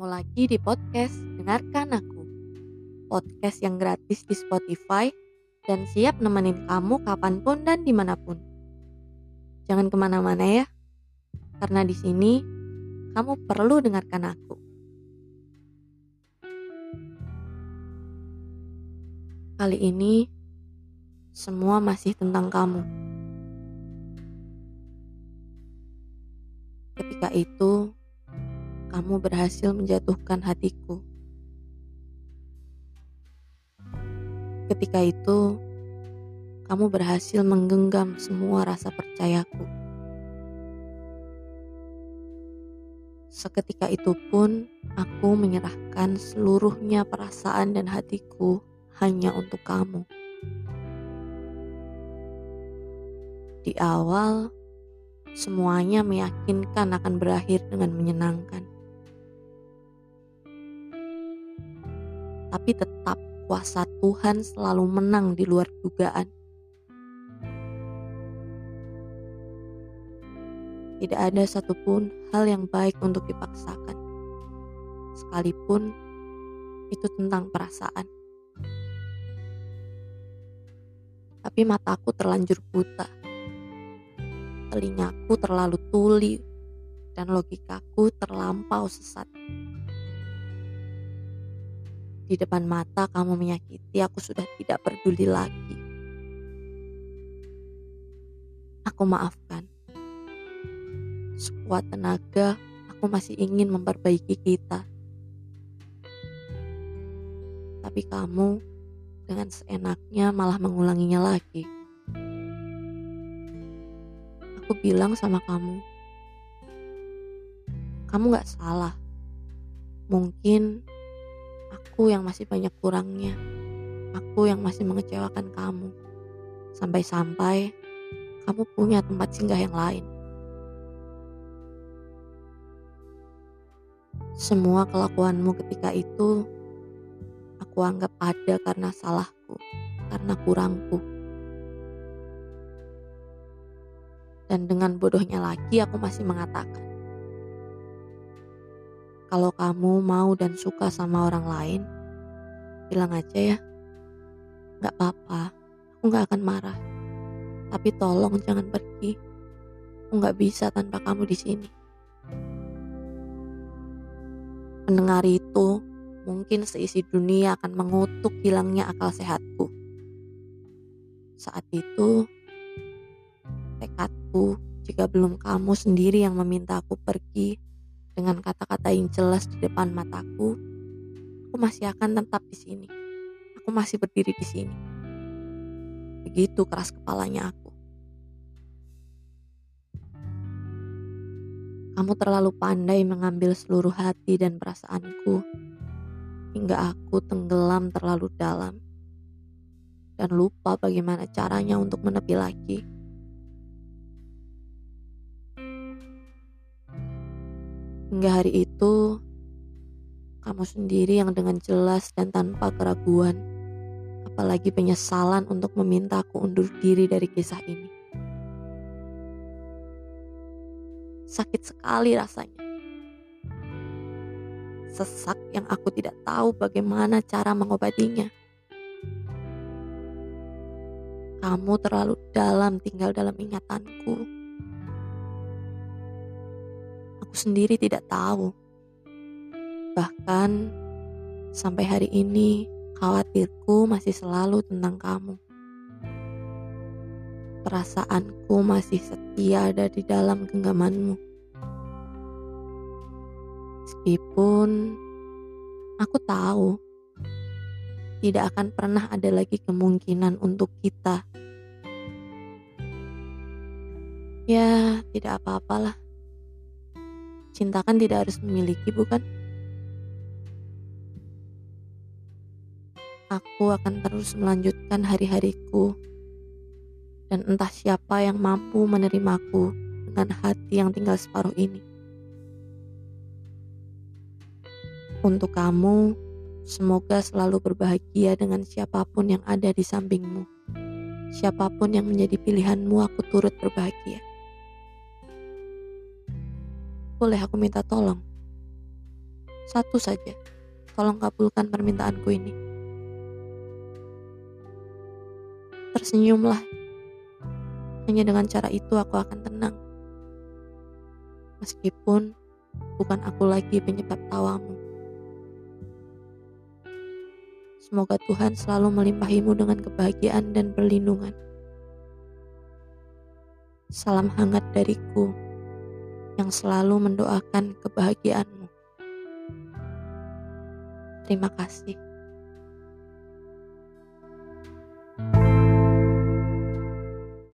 Ketemu lagi di podcast Dengarkan Aku. Podcast yang gratis di Spotify dan siap nemenin kamu kapan pun dan di mana pun. Jangan ke mana-mana ya, karena di sini kamu perlu dengarkan aku. Kali ini semua masih tentang kamu. Ketika itu, kamu berhasil menjatuhkan hatiku. Ketika itu, kamu berhasil menggenggam semua rasa percayaku. Seketika itu pun, aku menyerahkan seluruhnya perasaan dan hatiku hanya untuk kamu. Di awal, semuanya meyakinkan akan berakhir dengan menyenangkan. Tapi tetap kuasa Tuhan selalu menang di luar dugaan. Tidak ada satupun hal yang baik untuk dipaksakan, sekalipun itu tentang perasaan. Tapi mataku terlanjur buta, telingaku terlalu tuli, dan logikaku terlampau sesat. Di depan mata kamu menyakiti, aku sudah tidak peduli lagi. Aku maafkan. Sekuat tenaga, aku masih ingin memperbaiki kita. Tapi kamu dengan seenaknya malah mengulanginya lagi. Aku bilang sama kamu, kamu gak salah. Mungkin Aku yang masih banyak kurangnya. Aku yang masih mengecewakan kamu. Sampai-sampai kamu punya tempat singgah yang lain. Semua kelakuanmu ketika itu aku anggap ada karena salahku, karena kurangku. Dan dengan bodohnya lagi aku masih mengatakan, kalau kamu mau dan suka sama orang lain, bilang aja ya. Gak apa-apa, aku gak akan marah. Tapi tolong jangan pergi. Aku gak bisa tanpa kamu di sini. Mendengar itu, mungkin seisi dunia akan mengutuk hilangnya akal sehatku. Saat itu, tekadku jika belum kamu sendiri yang meminta aku pergi dengan kata-kata yang jelas di depan mataku, aku masih akan tetap di sini. Aku masih berdiri di sini. Begitu keras kepalanya aku. Kamu terlalu pandai mengambil seluruh hati dan perasaanku, hingga aku tenggelam terlalu dalam dan lupa bagaimana caranya untuk menepi lagi. Hingga hari itu, kamu sendiri yang dengan jelas dan tanpa keraguan, apalagi penyesalan untuk meminta aku undur diri dari kisah ini. Sakit sekali rasanya. Sesak yang aku tidak tahu bagaimana cara mengobatinya. Kamu terlalu dalam tinggal dalam ingatanku aku sendiri tidak tahu. Bahkan sampai hari ini, khawatirku masih selalu tentang kamu. Perasaanku masih setia ada di dalam genggamanmu. Meskipun aku tahu tidak akan pernah ada lagi kemungkinan untuk kita. Ya, tidak apa-apalah. Cinta kan tidak harus memiliki, bukan? Aku akan terus melanjutkan hari-hariku, dan entah siapa yang mampu menerimaku dengan hati yang tinggal separuh ini. Untuk kamu, semoga selalu berbahagia dengan siapa pun yang ada di sampingmu. Siapa pun yang menjadi pilihanmu, aku turut berbahagia. Boleh aku minta tolong? Satu saja, tolong kabulkan permintaanku ini. Tersenyumlah. Hanya dengan cara itu aku akan tenang. Meskipun bukan aku lagi penyebab tawamu. Semoga Tuhan selalu melimpahimu dengan kebahagiaan dan perlindungan. Salam hangat dariku yang selalu mendoakan kebahagiaanmu. Terima kasih.